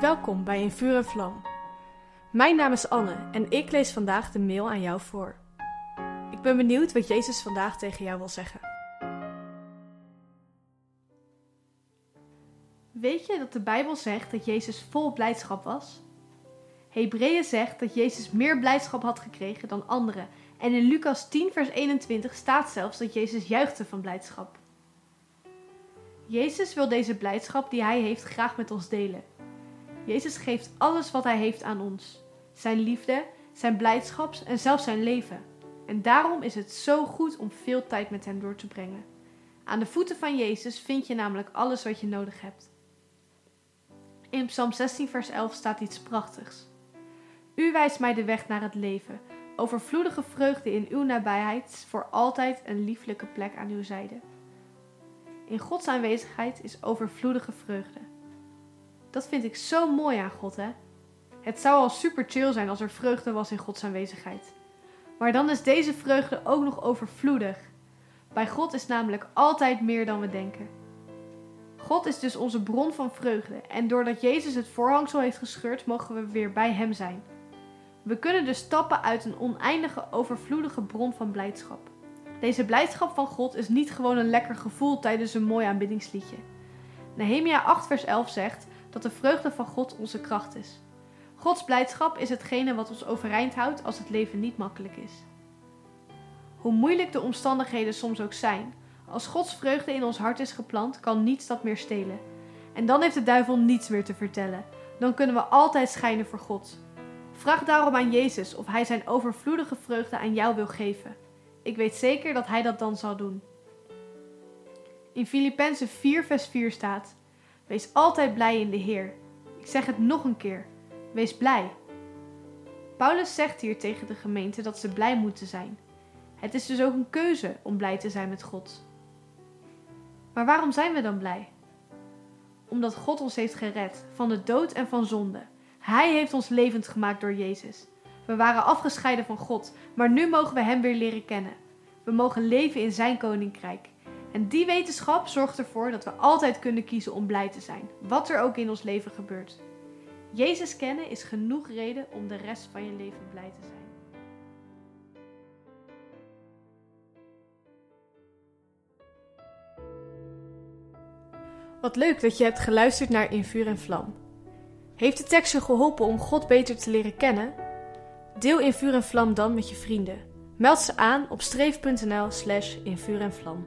Welkom bij In Vuur en Vlam. Mijn naam is Anne en ik lees vandaag de mail aan jou voor. Ik ben benieuwd wat Jezus vandaag tegen jou wil zeggen. Weet je dat de Bijbel zegt dat Jezus vol blijdschap was? Hebreeën zegt dat Jezus meer blijdschap had gekregen dan anderen. En in Lucas 10, vers 21 staat zelfs dat Jezus juichte van blijdschap. Jezus wil deze blijdschap die hij heeft graag met ons delen. Jezus geeft alles wat hij heeft aan ons: zijn liefde, zijn blijdschap en zelfs zijn leven. En daarom is het zo goed om veel tijd met hem door te brengen. Aan de voeten van Jezus vind je namelijk alles wat je nodig hebt. In Psalm 16, vers 11 staat iets prachtigs. U wijst mij de weg naar het leven. Overvloedige vreugde in uw nabijheid, voor altijd een lieflijke plek aan uw zijde. In Gods aanwezigheid is overvloedige vreugde. Dat vind ik zo mooi aan God, hè? Het zou al super chill zijn als er vreugde was in Gods aanwezigheid. Maar dan is deze vreugde ook nog overvloedig. Bij God is namelijk altijd meer dan we denken. God is dus onze bron van vreugde en doordat Jezus het voorhangsel heeft gescheurd, mogen we weer bij Hem zijn. We kunnen dus stappen uit een oneindige, overvloedige bron van blijdschap. Deze blijdschap van God is niet gewoon een lekker gevoel tijdens een mooi aanbiddingsliedje. Nehemia 8 vers 11 zegt dat de vreugde van God onze kracht is. Gods blijdschap is hetgene wat ons overeind houdt als het leven niet makkelijk is. Hoe moeilijk de omstandigheden soms ook zijn, als Gods vreugde in ons hart is geplant, kan niets dat meer stelen. En dan heeft de duivel niets meer te vertellen. Dan kunnen we altijd schijnen voor God. Vraag daarom aan Jezus of Hij zijn overvloedige vreugde aan jou wil geven. Ik weet zeker dat Hij dat dan zal doen. In Filippenzen 4, vers 4 staat: Wees altijd blij in de Heer. Ik zeg het nog een keer: wees blij. Paulus zegt hier tegen de gemeente dat ze blij moeten zijn. Het is dus ook een keuze om blij te zijn met God. Maar waarom zijn we dan blij? Omdat God ons heeft gered van de dood en van zonde. Hij heeft ons levend gemaakt door Jezus. We waren afgescheiden van God, maar nu mogen we Hem weer leren kennen. We mogen leven in Zijn koninkrijk. En die wetenschap zorgt ervoor dat we altijd kunnen kiezen om blij te zijn, wat er ook in ons leven gebeurt. Jezus kennen is genoeg reden om de rest van je leven blij te zijn. Wat leuk dat je hebt geluisterd naar In Vuur en Vlam. Heeft de tekst je geholpen om God beter te leren kennen? Deel In Vuur en Vlam dan met je vrienden. Meld ze aan op streef.nl slash en vlam.